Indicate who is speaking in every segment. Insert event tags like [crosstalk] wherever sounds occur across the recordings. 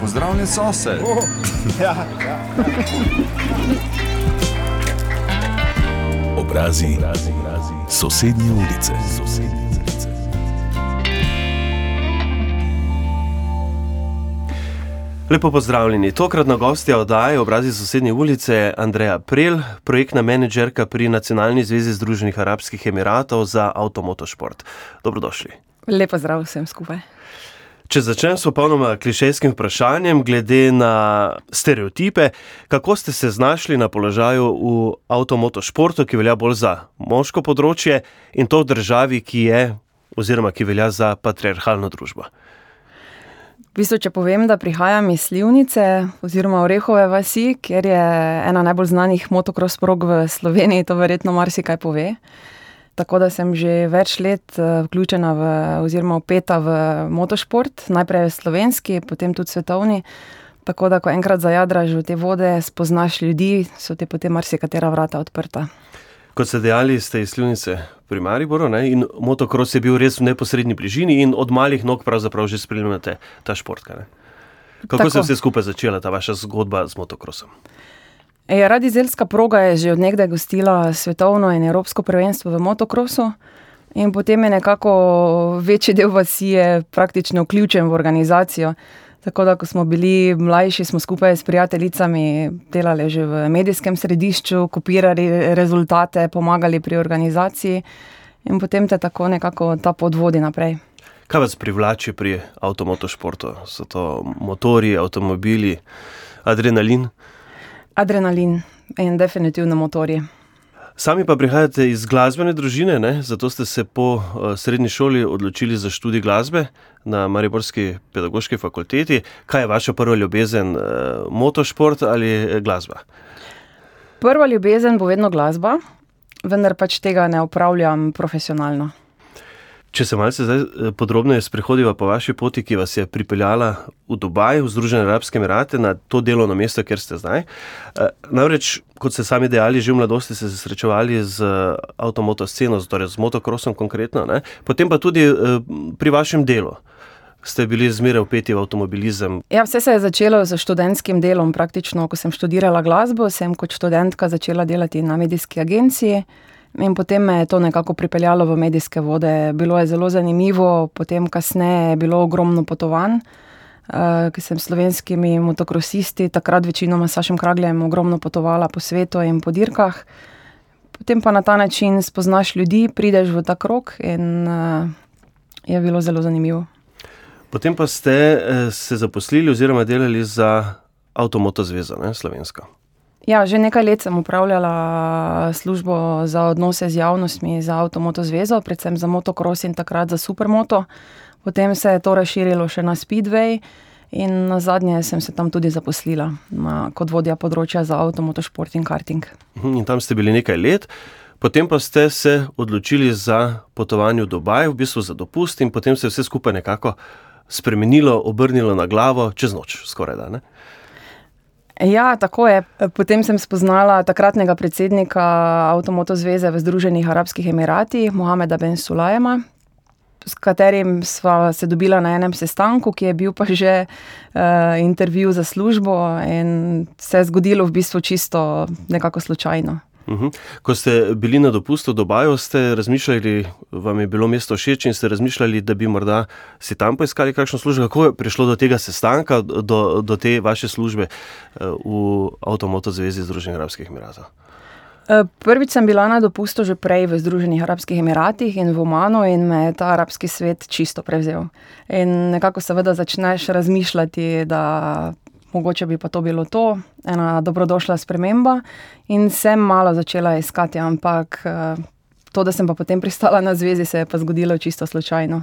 Speaker 1: Pozdravljen sosed. Oh, [laughs] ja, ja.
Speaker 2: Obrazi, obrazi, obrazi. Sosednje ulice. Sosednje ulice.
Speaker 3: Lepo pozdravljeni. Tokratna gostja oddaje Obrazi sosednje ulice je Andreja Prel, projektna menedžerka pri Nacionalni zvezi Združenih arabskih emiratov za avtomotošport. Dobrodošli.
Speaker 4: Lepo zdrav vsem skupaj.
Speaker 3: Če začnem s popolnoma klišejskim vprašanjem, glede na stereotipe, kako ste se znašli na položaju v avtomotošportu, ki velja bolj za moško področje in to v državi, ki je oziroma ki velja za patriarhalno družbo?
Speaker 4: V bistvu, če povem, da prihajam iz Slivnice oziroma Orehove vasi, kjer je ena najbolj znanih motocross prog v Sloveniji, to verjetno marsikaj pove. Tako da sem že več let eh, vključena v, oziroma upeta v motošport, najprej slovenski, potem tudi svetovni. Tako da, ko enkrat zajadraš v te vode, spoznaš ljudi, so ti potem marsikatera vrata odprta.
Speaker 3: Kot ste dejali, ste iz Slivnice pri Mariboru ne? in motocross je bil res v neposrednji bližini in od malih nog pravzaprav že spremljate ta šport. Kako Tako. se je vse skupaj začela, ta vaša zgodba z motocrossom?
Speaker 4: Ja, Radizelska proga je že odnegdaj gostila svetovno in evropsko prvenstvo v motokrosu. In potem je nekako večji del vasi praktično vključen v organizacijo. Tako da, ko smo bili mlajši, smo skupaj s prijateljicami delali že v medijskem središču, kopirali rezultate, pomagali pri organizaciji in potem te tako nekako ta pot vodi naprej.
Speaker 3: Kaj vas privlači pri avtomotošportu? So to motori, avtomobili, adrenalin?
Speaker 4: Adrenalin in definitivno motorje.
Speaker 3: Sami pa prihajate iz glasbene družine, ne? zato ste se po uh, srednji šoli odločili za študij glasbe na Mariborski pedagoški fakulteti. Kaj je vaša prva ljubezen, uh, motošport ali eh, glasba?
Speaker 4: Prva ljubezen bo vedno glasba, vendar pač tega ne upravljam profesionalno.
Speaker 3: Če se malce eh, podrobneje sprehodiva po vaši poti, ki vas je pripeljala v Dubaj, v Združene arabske emirate, na to delovno mesto, kjer ste zdaj. Eh, namreč, kot ste sami dejali, že v mladosti ste se srečevali z eh, avtomoto sceno, torej z motokrosom konkretno, ne? potem pa tudi pri vašem delu. Ste bili zmeraj upeti v avtomobilizem?
Speaker 4: Ja, vse se je začelo z študentskim delom. Praktično, ko sem študirala glasbo, sem kot študentka začela delati na medijski agenciji. In potem me je to nekako pripeljalo v medijske vode. Bilo je zelo zanimivo, potem kasneje je bilo ogromno potovanj, uh, ki sem s slovenskimi motokrosisti, takrat večinoma s Sašem Kragljem, ogromno potovala po svetu in po dirkah. Potem pa na ta način spoznaš ljudi, prideš v ta krok in uh, je bilo zelo zanimivo.
Speaker 3: Potem pa ste uh, se zaposlili oziroma delali za Avtomoto zvezo, ne slovensko.
Speaker 4: Ja, že nekaj let sem upravljala službo za odnose z javnostmi, za Avtomoto zvezo, predvsem za motocross in takrat za supermoto. Potem se je to razširilo še na Speedway in na zadnje sem se tam tudi zaposlila na, kot vodja področja za avtomoto šport in karting.
Speaker 3: Mhm, in tam ste bili nekaj let. Potem pa ste se odločili za potovanje v Dubaj, v bistvu za dopust, in potem se je vse skupaj nekako spremenilo, obrnilo na glavo, čez noč, skoraj da. Ne?
Speaker 4: Ja, tako je. Potem sem spoznala takratnega predsednika Avtomoto zveze v Združenih arabskih emiratih, Mohameda Ben Sulajema, s katerim sva se dobila na enem sestanku, ki je bil pa že uh, intervju za službo in se je zgodilo v bistvu čisto nekako slučajno.
Speaker 3: Uhum. Ko ste bili na dopustu v Dubaju, ste razmišljali, vam je bilo mesto všeč in ste razmišljali, da bi morda si tam poiskali kakšno službo. Kako je prišlo do tega sestanka, do, do te vaše službe eh, v Avtomoto zvezi Združenih arabskih emiratov?
Speaker 4: Eh, prvič sem bila na dopustu že prej v Združenih arabskih emiratih in v Omanu, in me je ta arabski svet čisto prevzel. In nekako seveda začneš razmišljati, da mogoče bi pa to bilo to, ena dobrodošla sprememba. In sem malo začela iskati, ampak eh, to, da sem pa potem pristala na zvezi, se je pa zgodilo čisto slučajno.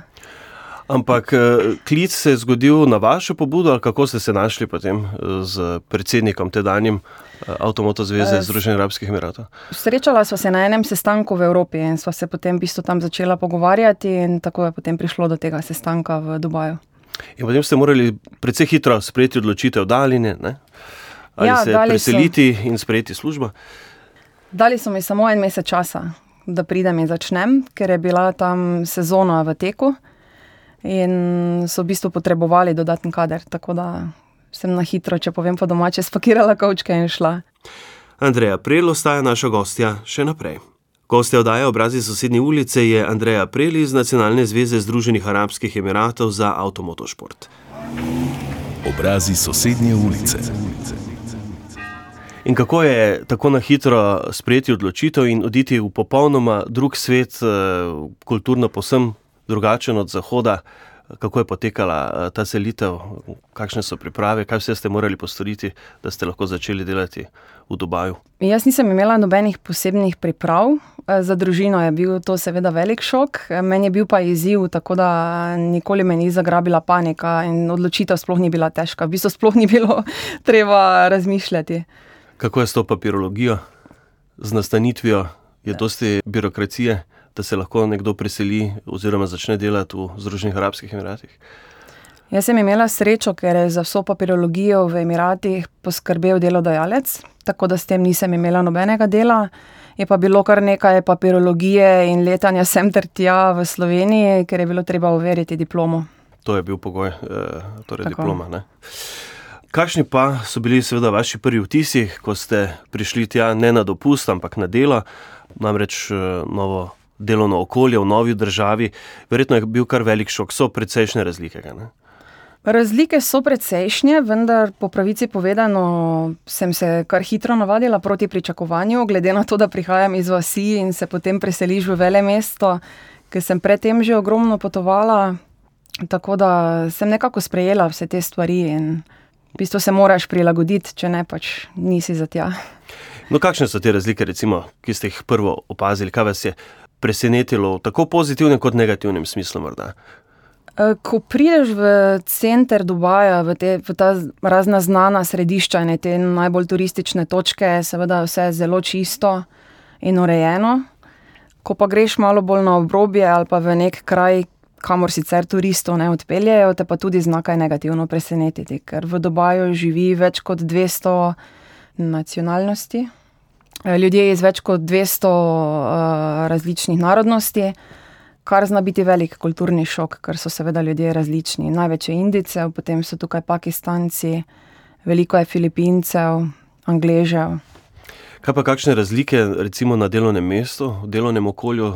Speaker 3: Ampak eh, klic se je zgodil na vašo pobudo, ali kako ste se našli potem z eh, predsednikom tedanjim Avtomoto zveze Združenih arabskih emiratov?
Speaker 4: Srečala sva se na enem sestanku v Evropi in sva se potem v bistvu tam začela pogovarjati, in tako je potem prišlo do tega sestanka v Dubaju.
Speaker 3: In potem ste morali precej hitro sprejeti odločitev, daljine, ali ja, se preseliti so, in sprejeti službo.
Speaker 4: Dali so mi samo en mesec časa, da pridem in začnem, ker je bila tam sezona v teku in so v bistvu potrebovali dodatni kader. Tako da sem na hitro, če povem po domače, spakirala kavčke in šla.
Speaker 3: Andreja Prel ostaja naša gostja še naprej. Gostja oddaje obrazi sosednje ulice je Andreja Prel iz Nacionalne zveze Združenih arabskih emiratov za avtomotošport.
Speaker 2: Obrazi sosednje ulice.
Speaker 3: In kako je tako na hitro sprejeti odločitev in oditi v popolnoma drug svet, eh, kulturno posem drugačen od Zahoda? Kako je potekala eh, ta selitev, kakšne so priprave, kaj vse ste morali postoriti, da ste lahko začeli delati v Dubaju?
Speaker 4: Jaz nisem imela nobenih posebnih priprav. Eh, za družino je bil to seveda velik šok, meni je bil pa izziv, tako da nikoli me ni zagrabila panika in odločitev sploh ni bila težka. V bistvu sploh ni bilo [laughs] treba razmišljati.
Speaker 3: Kako je s to papirologijo, z nastanitvijo, je ja. dosti birokracije, da se lahko nekdo preseli oziroma začne delati v Združenih arabskih emiratih?
Speaker 4: Jaz sem imela srečo, ker je za vso papirologijo v Emiratih poskrbel delodajalec, tako da s tem nisem imela nobenega dela. Je pa bilo kar nekaj papirologije in letanja sem ter tja v Sloveniji, ker je bilo treba overiti diplomo.
Speaker 3: To je bil pogoj, eh, torej tako. diploma. Ne? Kakšni pa so bili, seveda, vaši prvi vtisi, ko ste prišli tja ne na dopust, ampak na delo, namreč eh, novo delovno okolje v novi državi? Verjetno je bil kar velik šok, so precejšnje razlike. Ne?
Speaker 4: Razlike so precejšnje, vendar po pravici povedano, sem se kar hitro navadila proti pričakovanju, glede na to, da prihajam iz vasi in se potem preseliš v vele mesto, ker sem predtem že ogromno potovala. Tako da sem nekako sprejela vse te stvari in v bistvu se moraš prilagoditi, če ne pač nisi za tja.
Speaker 3: No, kakšne so te razlike, recimo, ki ste jih prvo opazili, kaj vas je presenetilo v tako pozitivnem kot negativnem smislu? Morda?
Speaker 4: E, ko prideš v center Dubaja, v, te, v ta razna znana središča in te najbolj turistične točke, seveda vse zelo čisto in urejeno. Ko pa greš malo bolj na obrobje ali pa v nek kraj, kamor sicer turistov ne odpeljejo, te pa tudi zna kaj negativno presenetiti, ker v Dubaju živi več kot 200 nacionalnosti, ljudje iz več kot 200 uh, eh, različnih narodnosti, kar zna biti velik kulturni šok, ker so seveda ljudje različni. Največ je Indicev, potem so tukaj Pakistanci, veliko je Filipincev, Angležev.
Speaker 3: Kaj pa kakšne razlike, recimo na delovnem mestu, v delovnem okolju,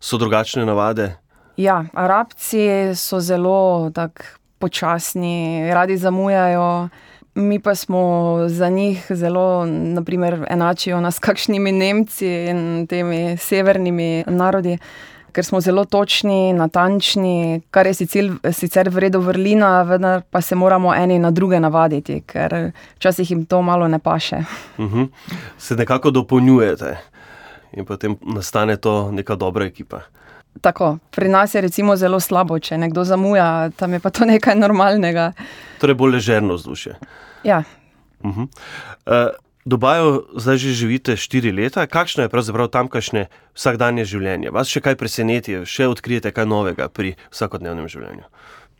Speaker 3: so drugačne navade?
Speaker 4: Ja, Arabci so zelo počasni, radi zamujajo. Mi pa smo za njih zelo, naprimer, enačijo nas s kakšnimi Nemci in temi severnimi narodi, ker smo zelo točni, natančni, kar je sicer, sicer v redu vrlina, vendar pa se moramo eni na druge navaditi, ker včasih jim to malo ne paše. Uh
Speaker 3: mhm. -huh. Se nekako dopolnjujete in potem nastane to neka dobra ekipa.
Speaker 4: Tako, pri nas je recimo zelo slabo, če nekdo zamuja, tam je pa to nekaj normalnega.
Speaker 3: Torej, bolj ležerno vzdušje.
Speaker 4: Ja.
Speaker 3: Uh -huh. uh, Dubaju zdaj že živite štiri leta. Kakšno je pravzaprav tamkajšnje vsakdanje življenje? Vas še kaj preseneti, še odkrijete kaj novega pri vsakodnevnem življenju?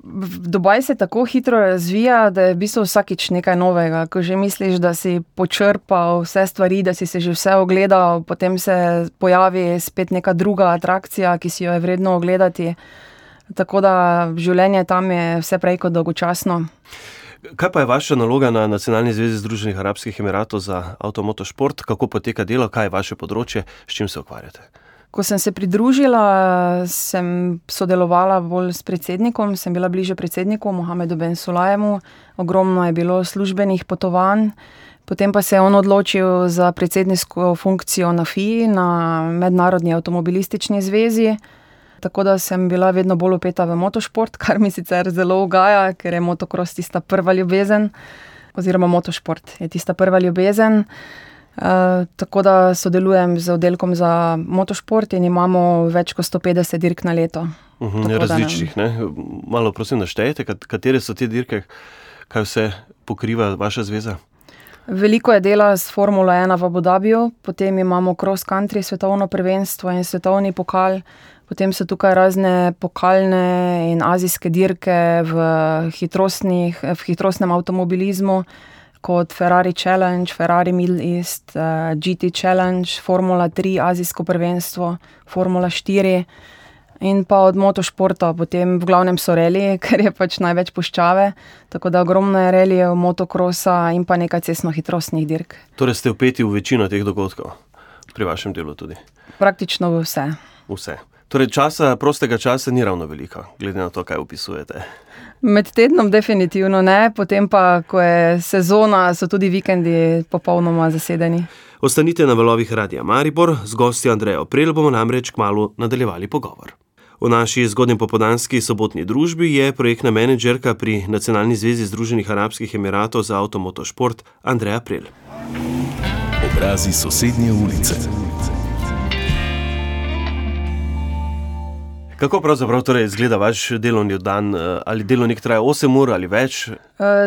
Speaker 4: Dubaj se tako hitro razvija, da je v bistvu vsakič nekaj novega. Ko že misliš, da si počrpal vse stvari, da si se že vse ogledal, potem se pojavi spet neka druga atrakcija, ki si jo je vredno ogledati. Tako da življenje tam je vse prej kot dolgočasno.
Speaker 3: Kaj pa je vaša naloga na Nacionalni zvezi Združenih arabskih emiratov za avtomotošport? Kako poteka delo, kaj je vaše področje, s čim se ukvarjate?
Speaker 4: Ko sem se pridružila, sem sodelovala bolj s predsednikom, sem bila bliže predsedniku Mohamedu Ben Sulajemu, ogromno je bilo službenih potovanj. Potem pa se je on odločil za predsedniško funkcijo na FII, na Mednarodni avtomobilistični zvezi. Tako da sem bila vedno bolj upeta v motošport, kar mi sicer zelo ugaja, ker je motocross tista prva ljubezen, oziroma motošport je tista prva ljubezen. Eh, tako da sodelujem z oddelkom za motošport in imamo več kot 150 dirk na leto.
Speaker 3: Uh -huh, različnih, ne? malo prosim, naštejte, katere so te dirke, kaj vse pokriva vaša zveza.
Speaker 4: Veliko je dela s Formula 1 v Abu Dhabiju, potem imamo cross country svetovno prvenstvo in svetovni pokal, potem so tukaj razne pokalne in azijske dirke v, v hitrostnem avtomobilizmu kot Ferrari Challenge, Ferrari Middle East, uh, eh, GT Challenge, Formula 3, Azijsko prvenstvo, Formula 4. In pa od motošporta, potem v glavnem so relije, [laughs] ker je pač največ puščave, tako da ogromno je relije, motokrosa in pa nekaj cestno-hitrostnih dirk.
Speaker 3: Torej ste upeti v večino teh dogodkov, pri vašem delu tudi.
Speaker 4: Praktično vse.
Speaker 3: Vse. Torej, časa, prostega časa ni ravno veliko, glede na to, kaj opisujete.
Speaker 4: Med tednom definitivno ne, potem pa, ko je sezona, so tudi vikendi popolnoma zasedeni.
Speaker 3: Ostanite na valovih Radia Maribor, z gosti Andrejo Prel bomo namreč kmalo nadaljevali pogovor. V naši zgodnji popodanski sobotni družbi je projektna menedžerka pri Nacionalni zvezi Združenih arabskih emiratov za avtomotošport Andreja Prel.
Speaker 2: Obrazi sosednje ulice.
Speaker 3: Kako pravzaprav torej izgleda vaš delovni dan? Ali delovnik traja 8 ur ali več?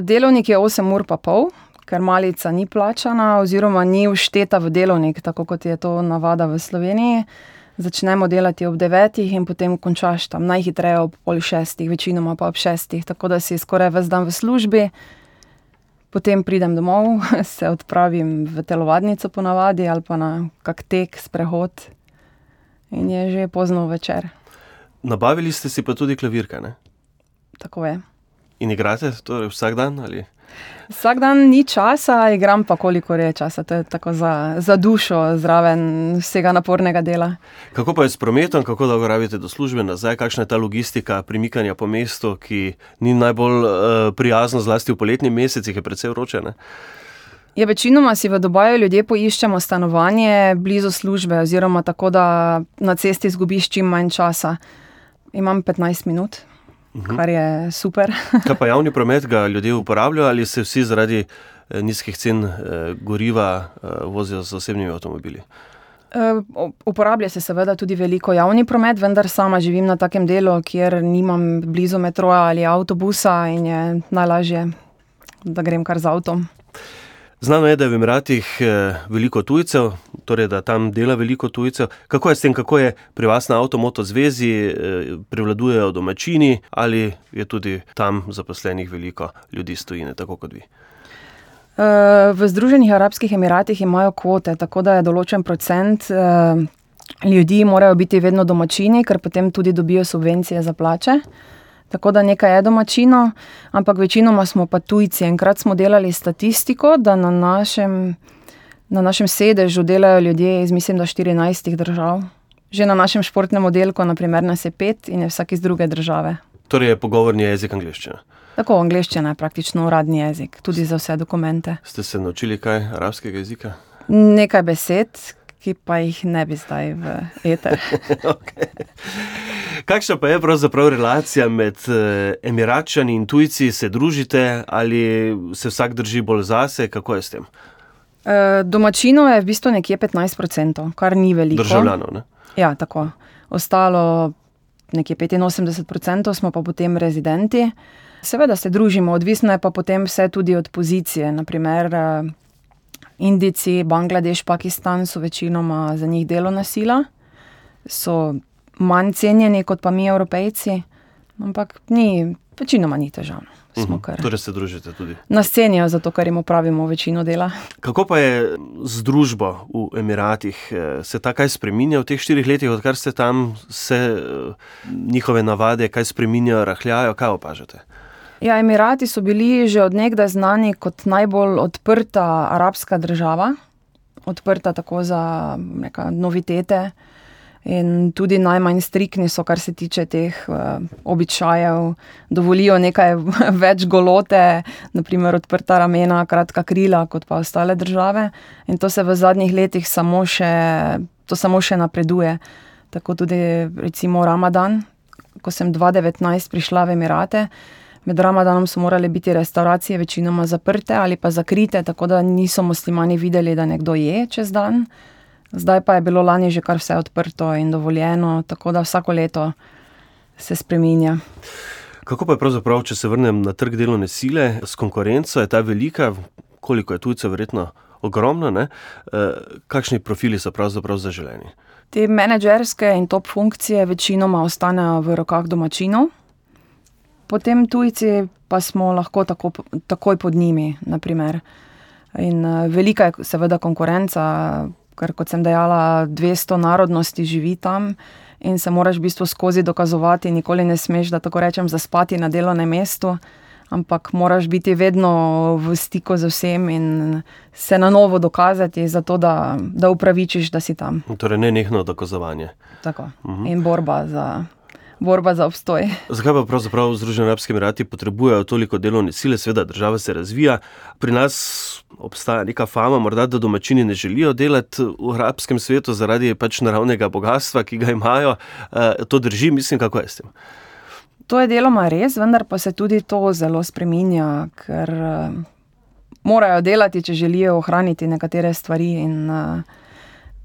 Speaker 4: Delovnik je 8 ur pa pol, ker malica ni plačana oziroma ni všteta v delovnik, tako kot je to navada v Sloveniji. Začnemo delati ob devetih in potem končaš tam najhitreje ob pol šestih, večinoma pa ob šestih, tako da si skoraj ves dan v službi. Potem pridem domov, [laughs] se odpravim v telovadnico po navadi ali pa na kak tek, sprehod in je že pozno večer.
Speaker 3: Nabavili ste si pa tudi klavirke, ne?
Speaker 4: Tako je.
Speaker 3: In igrate torej vsak dan ali?
Speaker 4: Vsak dan ni časa, igram pa kolikor je časa, to je tako za, za dušo zraven vsega napornega dela.
Speaker 3: Kako pa je s prometom, kako dolgo rabite do službe nazaj, kakšna je ta logistika premikanja po mestu, ki ni najbolj uh, prijazna, zlasti v poletnih mesecih, je precej vroče, ne?
Speaker 4: Ja, večinoma si v Dubaju ljudje poiščemo stanovanje blizu službe, oziroma tako, da na cesti izgubiš čim manj časa. Imam petnajst minut, kar je super. [laughs]
Speaker 3: Kaj pa javni promet, ga ljudje uporabljajo ali se vsi zaradi nizkih cen goriva vozijo z osebnimi avtomobili?
Speaker 4: uporablja se seveda tudi veliko javni promet, vendar sama živim na takem delu, kjer nimam blizu metroja ali avtobusa in je najlažje, da grem kar z avtom.
Speaker 3: Znano je, da je v Emiratih veliko tujcev, torej da tam dela veliko tujcev. Kako je s tem, kako je pri vas na Avtomoto zvezi, prevladujejo domačini ali je tudi tam zaposlenih veliko ljudi iz tujine, tako kot vi?
Speaker 4: v Združenih arabskih emiratih imajo kvote, tako da je določen procent, ljudi morajo biti vedno domačini, ker potem tudi dobijo subvencije za plače. Tako da nekaj je domačinov, ampak večinoma smo pa tujci. Enkrat smo delali statistiko, da na našem, na našem sedežu delajo ljudje iz, mislim, da štirinajstih držav. Že na našem športnem oddelku, na primer, nas je pet in je vsak iz druge države.
Speaker 3: Torej je pogovorni jezik angleščina?
Speaker 4: Tako, angleščina je praktično uradni jezik, tudi za vse dokumente.
Speaker 3: Ste se naučili kaj arabskega jezika?
Speaker 4: Nekaj besed, ki pa jih ne bi zdaj v eter. [laughs]
Speaker 3: Okej. Kakšna pa je pravzaprav relacija med Emiratčani in tujci, se družite ali se vsak drži bolj zase, kako je s tem?
Speaker 4: domačinov je v bistvu nekje petnajst procentov, kar ni veliko.
Speaker 3: Državljanov, ne?
Speaker 4: Ja, tako. Ostalo, nekje petinosemdeset procentov smo pa potem rezidenti. Seveda se družimo, odvisno je pa potem vse tudi od pozicije, na primer, Indijci, Bangladeš, Pakistan so večinoma za njih delovna sila. So manj cenjeni kot pa mi Evropejci, ampak ni, večinoma ni težav, no. Smo kar.
Speaker 3: Torej se družite tudi?
Speaker 4: Nas cenijo zato, ker jim opravimo večino dela.
Speaker 3: Kako pa je z družbo v Emiratih? Se ta kaj spreminja v teh štirih letih, odkar ste tam, se njihove navade kaj spreminjajo, rahljajo, kaj opažate?
Speaker 4: Ja, Emirati so bili že od nekdaj znani kot najbolj odprta arabska država. Odprta tako za, rekla, novitete in tudi najmanj striktni so, kar se tiče teh, običajev. Dovolijo nekaj [laughs] več golote, na primer odprta ramena, kratka krila, kot pa ostale države. In to se v zadnjih letih samo še, to samo še napreduje. Tako tudi recimo ramadan, ko sem dva devetnajst prišla v Emirate, med ramadanom so morale biti restavracije večinoma zaprte ali pa zakrite, tako da niso muslimani videli, da nekdo je čez dan. Zdaj pa je bilo lani že kar vse odprto in dovoljeno, tako da vsako leto se spreminja.
Speaker 3: Kako pa je pravzaprav, če se vrnem na trg delovne sile, s konkurenco, je ta velika? Koliko je tujcev, verjetno ogromno, ne? kakšni profili so pravzaprav zaželeni?
Speaker 4: Te menedžerske in top funkcije večinoma ostanejo v rokah domačinov. Potem tujci pa smo lahko tako takoj pod njimi, na primer. In, velika je seveda konkurenca, ker kot sem dejala, dvesto narodnosti živi tam in se moraš v bistvu skozi dokazovati, nikoli ne smeš, da tako rečem, zaspati na delovnem mestu. Ampak moraš biti vedno v stiku z vsem in se na novo dokazati, zato da, da upravičiš, da si tam.
Speaker 3: Torej, ne nekno dokazovanje.
Speaker 4: Tako. Mhm. In borba za, borba za obstoj.
Speaker 3: Zakaj pa pravzaprav Združeni arabski emirati potrebujejo toliko delovne sile? Sveda, država se razvija. Pri nas obstaja neka fama, morda da domačini ne želijo delati v arabskem svetu zaradi pač naravnega bogatstva, ki ga imajo. Eh, to drži, mislim, kako je s tem.
Speaker 4: To je deloma res, vendar pa se tudi to zelo spreminja, ker uh, morajo delati, če želijo ohraniti nekatere stvari. In, uh,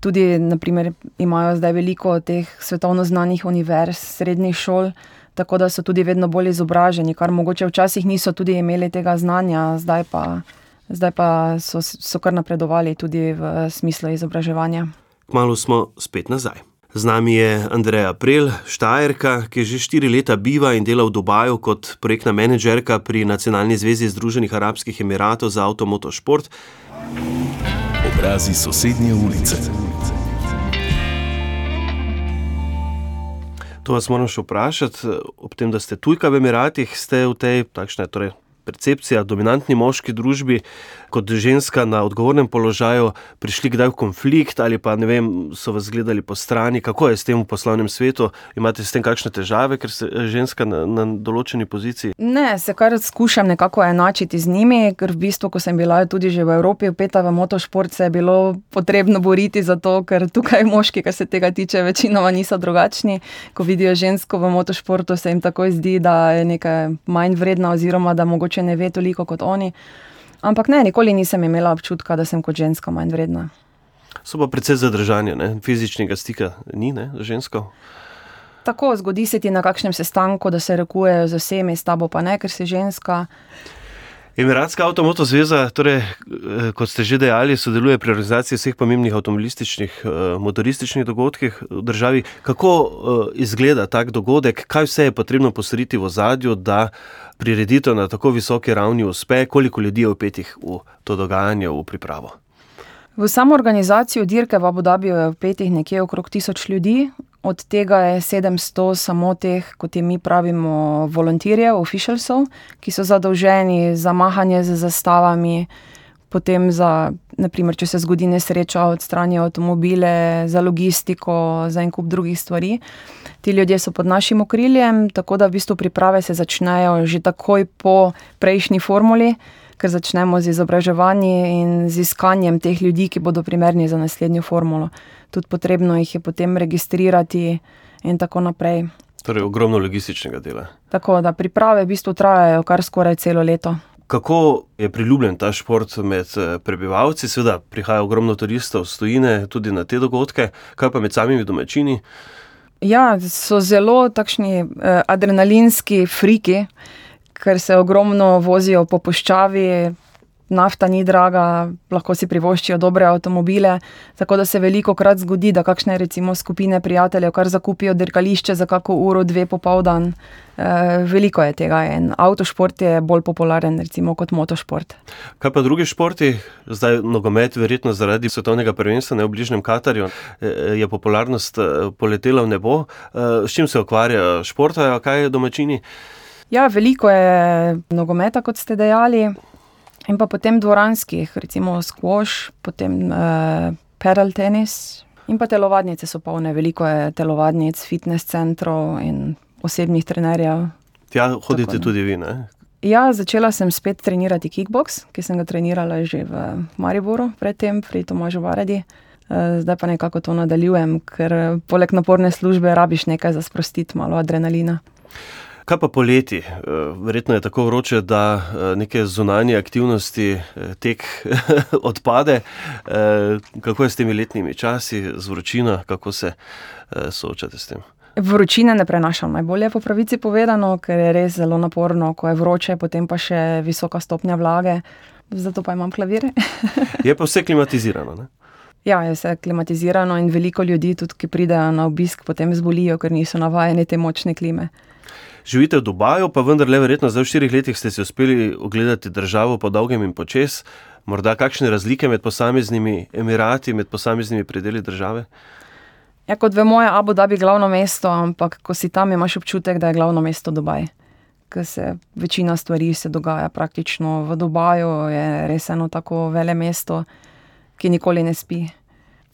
Speaker 4: tudi, naprimer, imajo zdaj veliko teh svetovno znanih univerz, srednjih šol, tako da so tudi vedno bolj izobraženi, kar mogoče včasih niso tudi imeli tega znanja, zdaj pa, zdaj pa so, so kar napredovali tudi v smislu izobraževanja.
Speaker 3: Malo smo spet nazaj. Z nami je Andreja Prel, Štajerka, ki že štiri leta biva in dela v Dubaju kot projektna menedžerka pri Nacionalni zvezi Združenih arabskih emiratov za avtomotošport.
Speaker 2: Obrazi sosednje ulice.
Speaker 3: To vas moram še vprašati, ob tem, da ste tujka v Emiratih, ste v tej takšne, torej percepcija, dominantni moški družbi, kot ženska na odgovornem položaju, prišli kdaj v konflikt ali pa ne vem, so vas gledali po strani, kako je s tem v poslovnem svetu, imate s tem kakšne težave, ker ste ženska na, na določeni poziciji?
Speaker 4: Ne, se kar skušam nekako enačiti z njimi, ker v bistvu, ko sem bila tudi že v Evropi, upeta v motošport, se je bilo potrebno boriti za to, ker tukaj moški, kar se tega tiče, večinoma niso drugačni. Ko vidijo žensko v motošportu, se jim takoj zdi, da je nekaj manj vredna oziroma da mogoče ne ve toliko kot oni. Ampak ne, nikoli nisem imela občutka, da sem kot ženska manj vredna.
Speaker 3: So pa predvsej zadržanje, ne? fizičnega stika ni, ne, z žensko.
Speaker 4: Tako zgodi se ti na kakšnem sestanku, da se rekujejo z vsemi, s tabo pa ne, ker si ženska.
Speaker 3: Emiratska avtomoto zveza, torej, eh, kot ste že dejali, sodeluje pri organizaciji vseh pomembnih avtomobilističnih, eh, motorističnih dogodkih v državi. Kako eh, izgleda tak dogodek, kaj vse je potrebno postoriti v zadju, da prireditev na tako visoki ravni uspe, koliko ljudi je upetih v to dogajanje, v pripravo?
Speaker 4: V samo organizacijo dirke v Abu Dhabiju je upetih nekje okrog tisoč ljudi, od tega je 700 samo teh, kot jim mi pravimo, volonterjev, officialsov, ki so zadolženi za mahanje z zastavami, potem za, naprimer, če se zgodi nesreča, odstranijo avtomobile, za logistiko, za en kup drugih stvari. Ti ljudje so pod našim okriljem, tako da v bistvu priprave se začnejo že takoj po prejšnji formuli ker začnemo z izobraževanjem in z iskanjem teh ljudi, ki bodo primerni za naslednjo formulo. Tudi potrebno jih je potem registrirati in tako naprej.
Speaker 3: Torej, ogromno logističnega dela.
Speaker 4: Tako da priprave v bistvu trajajo kar skoraj celo leto.
Speaker 3: Kako je priljubljen ta šport med eh, prebivalci? Seveda prihaja ogromno turistov, stojine tudi na te dogodke, kaj pa med samimi domačini?
Speaker 4: Ja, so zelo takšni eh, adrenalinski friki ker se ogromno vozijo po puščavi, nafta ni draga, lahko si privoščijo dobre avtomobile. Tako da se veliko krat zgodi, da kakšne recimo skupine prijateljev kar zakupijo dirkališče za kako uro, dve popoldan. E, veliko je tega in avtošport je bolj popularen recimo kot motošport.
Speaker 3: Kaj pa drugi športi? Zdaj nogomet, verjetno zaradi svetovnega prvenstva v bližnjem Katarju, e, je popularnost e, poletela v nebo. S čim se ukvarjajo? Športajo, kaj domačini?
Speaker 4: Ja, veliko je nogometa, kot ste dejali, in pa potem dvoranskih, recimo squash, potem uh, pedal tenis. In pa telovadnice so polne, veliko je telovadnic, fitness centrov in osebnih trenerjev.
Speaker 3: Tja hodite Tako, tudi vi, ne?
Speaker 4: Ja, začela sem spet trenirati kickbox, ki sem ga trenirala že v Mariboru, predtem pri Tomažu Varedi. Eh, zdaj pa nekako to nadaljujem, ker poleg naporne službe rabiš nekaj za sprostiti, malo adrenalina.
Speaker 3: Kaj pa poleti? Eh, verjetno je tako vroče, da eh, neke zunanje aktivnosti, eh, tek [laughs] odpade. Kako je s temi letnimi časi, z vročino, kako se soočate s tem?
Speaker 4: Vročine ne prenašam najbolje, po pravici povedano, ker je res zelo naporno, ko je vroče, potem pa še visoka stopnja vlage, zato pa imam klavire. [laughs]
Speaker 3: je pa vse klimatizirano. Ne?
Speaker 4: Ja, je vse klimatizirano in veliko ljudi, tudi ki pridejo na obisk, potem zbolijo, ker niso navajeni te močne klime
Speaker 3: živite v Dubaju, pa vendar le verjetno za štirih letih ste si uspeli ogledati državo po dolgem in počes. Morda kakšne razlike med posameznimi emirati, med posameznimi predeli države?
Speaker 4: Ja, kot vemo, je Abu Dhabi glavno mesto, ampak ko si tam, imaš občutek, da je glavno mesto Dubaj. Ker se večina stvari se dogaja praktično v Dubaju, je res eno tako vele mesto, ki nikoli ne spi.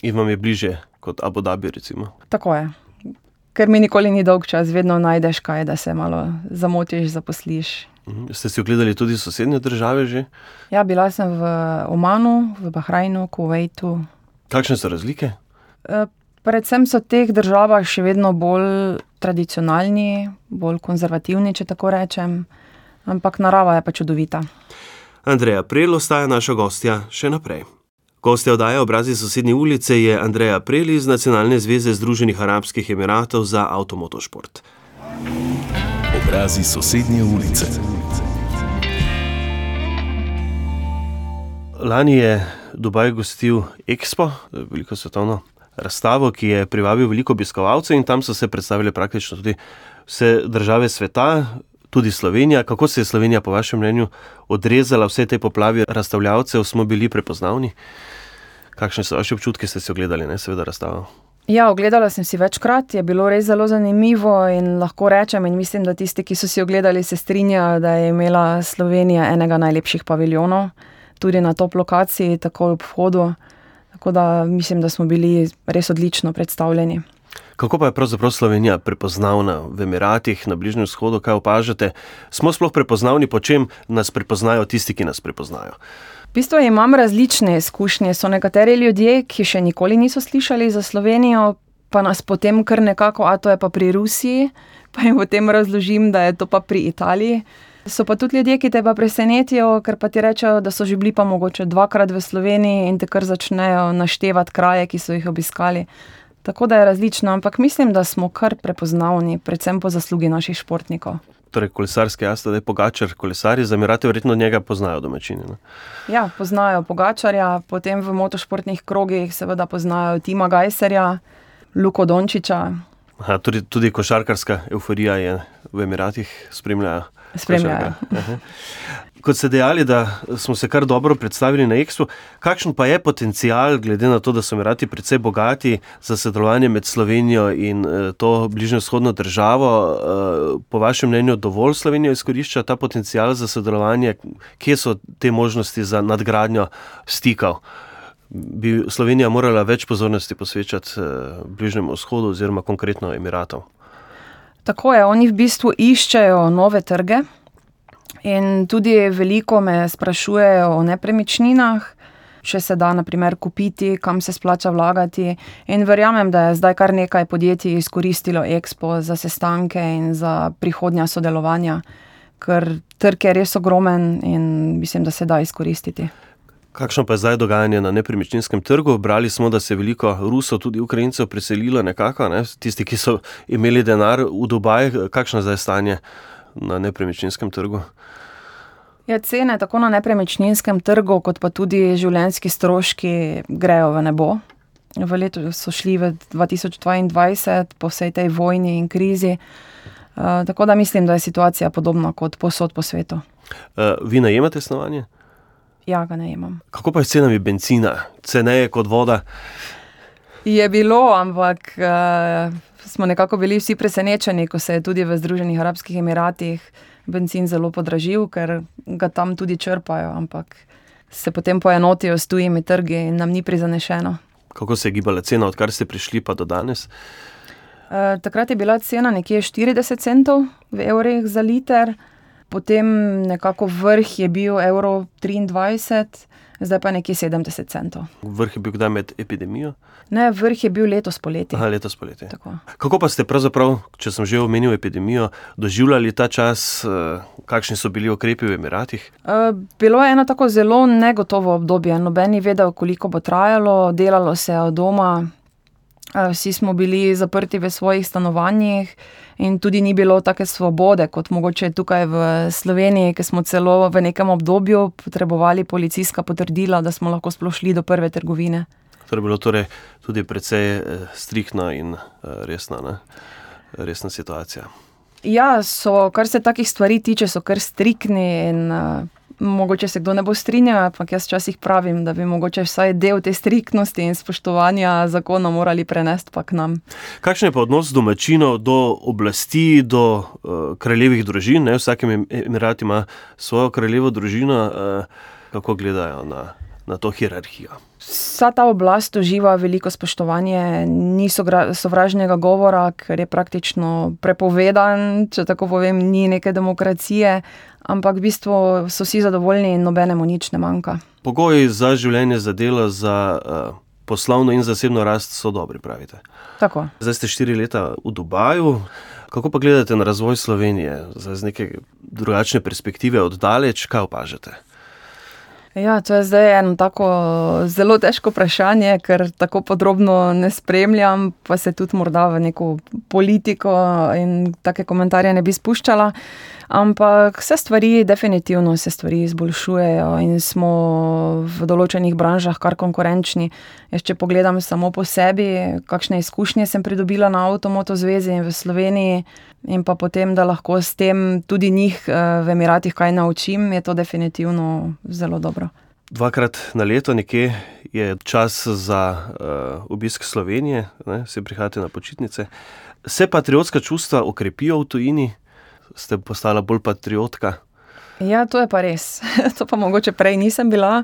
Speaker 3: In vam je bliže kot Abu Dhabi, recimo.
Speaker 4: Tako je. Ker mi nikoli ni dolg čas, vedno najdeš kaj, da se malo zamotiš, zaposliš.
Speaker 3: Mhm. Ste si ogledali tudi sosednje države že?
Speaker 4: Ja, bila sem v Omanu, v Bahrajnu, Kuwaitu.
Speaker 3: Kakšne so razlike?
Speaker 4: E, Predvsem so v teh državah še vedno bolj tradicionalni, bolj konzervativni, če tako rečem, ampak narava je pa čudovita.
Speaker 3: Andreja Prel ostaja naša gostja še naprej. Gostja oddaje obrazi sosednje ulice je Andreja Prel iz Nacionalne zveze Združenih arabskih emiratov za avtomotošport.
Speaker 2: Obrazi sosednje ulice.
Speaker 3: Lani je Dubaj gostil Expo, veliko svetovno razstavo, ki je privabil veliko obiskovalcev, in tam so se predstavile praktično tudi vse države sveta, tudi Slovenija. Kako se je Slovenija, po vašem mnenju, odrezala vse te poplavi razstavljavcev, smo bili prepoznavni? Kakšne so vaše občutke, ste si ogledali, ne seveda, razstavo?
Speaker 4: Ja, ogledala sem si večkrat, je bilo res zelo zanimivo in lahko rečem, in mislim, da tisti, ki so si ogledali, se strinjajo, da je imela Slovenija enega najlepših paviljonov, tudi na top lokaciji, tako ob vhodu. Tako da mislim, da smo bili res odlično predstavljeni.
Speaker 3: Kako pa je pravzaprav Slovenija prepoznavna v Emiratih, na Bližnjem vzhodu, kaj opažate? Smo sploh prepoznavni, po čem nas prepoznajo tisti, ki nas prepoznajo?
Speaker 4: V bistvu imam različne izkušnje. So nekateri ljudje, ki še nikoli niso slišali za Slovenijo, pa nas potem kar nekako, a to je pa pri Rusiji, [laughs] pa jim potem razložim, da je to pa pri Italiji. So pa tudi ljudje, ki te pa presenetijo, ker pa ti rečejo, da so že bili pa mogoče dvakrat v Sloveniji in te kar začnejo naštevati kraje, ki so jih obiskali. Tako da je različno, ampak mislim, da smo kar prepoznavni, predvsem po zaslugi naših športnikov.
Speaker 3: Torej, kolesarski jaz, da je pogačar, kolesari, zamirate, verjetno njega poznajo domačini. Ne?
Speaker 4: Ja, poznajo pogačarja, potem v motošportnih krogih seveda poznajo Tima Gajserja, Luko Dončiča.
Speaker 3: Aha, tudi, tudi košarkarska euforija je v Emiratih spremljala
Speaker 4: spremljajo.
Speaker 3: Kot ste dejali, da smo se kar dobro predstavili na Expo, kakšen pa je potencial, glede na to, da so Emirati precej bogati za sodelovanje med Slovenijo in eh, to bližnjo vzhodno državo, eh, po vašem mnenju, dovolj Slovenija izkorišča ta potencial za sodelovanje, kje so te možnosti za nadgradnjo stikov? Bi Slovenija morala več pozornosti posvečati eh, bližnjemu vzhodu oziroma konkretno Emiratov?
Speaker 4: Tako je, oni v bistvu iščejo nove trge in tudi veliko me sprašujejo o nepremičninah, če se da naprimer kupiti, kam se splača vlagati. In verjamem, da je zdaj kar nekaj podjetij izkoristilo Expo za sestanke in za prihodnja sodelovanja, ker trg je res ogromen in mislim, da se da izkoristiti.
Speaker 3: Kakšno pa je zdaj dogajanje na nepremičninskem trgu? Brali smo, da se je veliko Rusov, tudi Ukrajincev, preselilo nekako, ne? tisti, ki so imeli denar v Dubaj. Kakšno je zdaj stanje na nepremičninskem trgu?
Speaker 4: Ja, cene tako na nepremičninskem trgu, kot pa tudi življenjski stroški grejo v nebo. V letu so šli v 2022, po vsej tej vojni in krizi. Uh, tako da mislim, da je situacija podobna kot posod po svetu.
Speaker 3: Uh, vi najemate stanovanje?
Speaker 4: Ja, ga ne imam.
Speaker 3: Kako pa je s cenami benzina, ceneje kot voda?
Speaker 4: Je bilo, ampak uh, smo nekako bili vsi presenečeni, ko se je tudi v Združenih arabskih emiratih benzin zelo podražil, ker ga tam tudi črpajo, ampak se potem poenotijo s tujimi trgi in nam ni prizanešeno.
Speaker 3: Kako se je gibala cena, odkar ste prišli pa do danes?
Speaker 4: Uh, takrat je bila cena nekje 40 centov v evrih za liter potem nekako vrh je bil evro 23, zdaj pa nekje 70 centov.
Speaker 3: Vrh je bil kdaj med epidemijo?
Speaker 4: Ne, vrh je bil letos poleti.
Speaker 3: Aha, letos poleti. Kako pa ste pravzaprav, če sem že omenil epidemijo, doživljali ta čas, eh, kakšni so bili ukrepi v Emiratih?
Speaker 4: Eh, bilo je eno tako zelo negotovo obdobje. Noben ni vedel, koliko bo trajalo, delalo se je od doma, eh, vsi smo bili zaprti v svojih stanovanjih in tudi ni bilo take svobode, kot mogoče tukaj v Sloveniji, ki smo celo v nekem obdobju potrebovali policijska potrdila, da smo lahko sploh šli do prve trgovine.
Speaker 3: To je bilo torej tudi precej eh, striktna in eh, resna, ne? resna situacija.
Speaker 4: Ja, so, kar se takih stvari tiče, so kar striktni in uh, Mogoče se kdo ne bo strinjal, ampak jaz včasih pravim, da bi mogoče vsaj del te striktnosti in spoštovanja zakona morali prenesti pa k nam.
Speaker 3: Kakšen je pa odnos domačinov do oblasti, do uh, kraljevih družin? Ne? Vsak emirat ima svojo kraljevo družino. Uh, kako gledajo na, na to hierarhijo?
Speaker 4: Vsa ta oblast uživa veliko spoštovanje, ni sovražnega govora, ker je praktično prepovedan, če tako povem, ni neke demokracije, ampak v bistvu so vsi zadovoljni in nobenemu nič ne manjka.
Speaker 3: Pogoji za življenje, za delo, za uh, poslovno in zasebno rast so dobri, pravite.
Speaker 4: Tako.
Speaker 3: Zdaj ste štiri leta v Dubaju. Kako pa gledate na razvoj Slovenije, z neke drugačne perspektive, oddaleč, kaj opažate?
Speaker 4: Ja, to je zdaj eno tako zelo težko vprašanje, ker tako podrobno ne spremljam, pa se tudi morda v neko politiko in take komentarje ne bi spuščala. Ampak vse stvari, definitivno se stvari izboljšujejo in smo v določenih branžah kar konkurenčni. Jaz, če pogledam samo po sebi, kakšne izkušnje sem pridobila na Avtomoto zvezi in v Sloveniji, in pa potem, da lahko s tem tudi njih eh, v Emiratih kaj naučim, je to definitivno zelo dobro.
Speaker 3: Dvakrat na leto nekje je čas za uh, obisk Slovenije, ne, se prihajate na počitnice. Se patriotska čustva okrepijo v tujini? Ste postala bolj patriotka?
Speaker 4: Ja, to je pa res. [laughs] to pa mogoče prej nisem bila,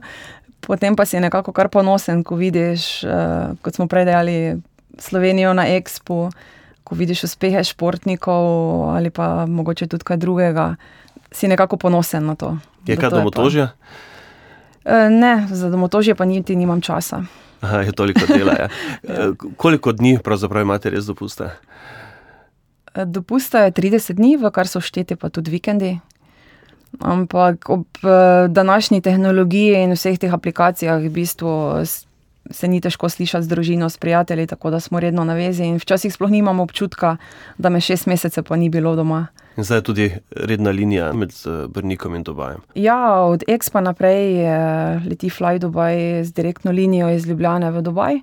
Speaker 4: potem pa si nekako kar ponosen, ko vidiš, uh, kot smo prej dejali, Slovenijo na Expo, ko vidiš uspehe športnikov ali pa mogoče tudi kaj drugega. Si nekako ponosen na to.
Speaker 3: Je kaj domotožje?
Speaker 4: Uh, ne, za domotožje pa niti nimam časa.
Speaker 3: Aha, je toliko dela. Ja. [laughs] ja. Koliko dni pravzaprav imate res dopusta?
Speaker 4: Dopusta je 30 dni, v kar so šteti pa tudi vikendi. Ampak ob eh, današnji tehnologiji in vseh teh aplikacijah v bistvu se ni težko slišati z družino, s prijatelji, tako da smo redno na vezi. In včasih sploh nimamo občutka, da me šest mesecev pa ni bilo doma.
Speaker 3: In zdaj je tudi redna linija med eh, Brnikom in Dubajem.
Speaker 4: Ja, od Expa naprej leti Fly Dubai z direktno linijo iz Ljubljane v Dubaj.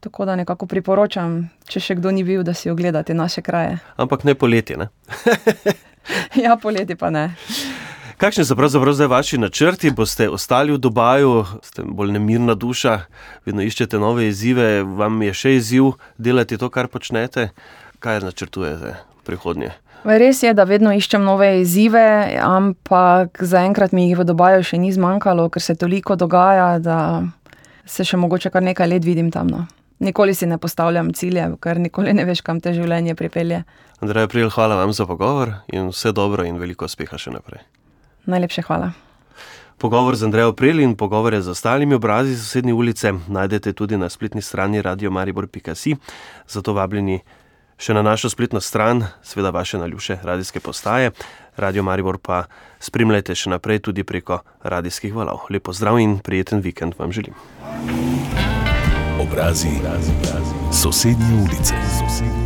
Speaker 4: Tako da nekako priporočam, če še kdo ni bil, da si ogledate naše kraje.
Speaker 3: Ampak ne poleti, ne? [laughs]
Speaker 4: ja, poleti pa ne.
Speaker 3: Kakšni so pravzaprav zdaj vaši načrti? Boste ostali v Dubaju, ste bolj nemirna duša, vedno iščete nove izzive, vam je še izziv delati to, kar počnete. Kaj načrtujete v prihodnje?
Speaker 4: Res je, da vedno iščem nove izzive, ampak zaenkrat mi jih v Dubaju še ni zmanjkalo, ker se toliko dogaja, da se še mogoče kar nekaj let vidim tam. No. Nikoli si ne postavljam cilje, ker nikoli ne veš, kam te življenje pripelje.
Speaker 3: Andrej, prijel, hvala vam za pogovor in vse dobro in veliko uspeha še naprej.
Speaker 4: Najlepše hvala.
Speaker 3: Pogovor z Andrejo Prel in pogovore z ostalimi obrazi sosednje ulice najdete tudi na spletni strani radiomaribor.si, zato vabljeni še na našo spletno stran, seveda vaše naljuše radijske postaje. Radio Maribor pa spremljajte še naprej tudi preko radijskih valov. Lepo zdrav in prijeten vikend vam želim.
Speaker 2: Obrazi, sosednje ulice. Sosednje.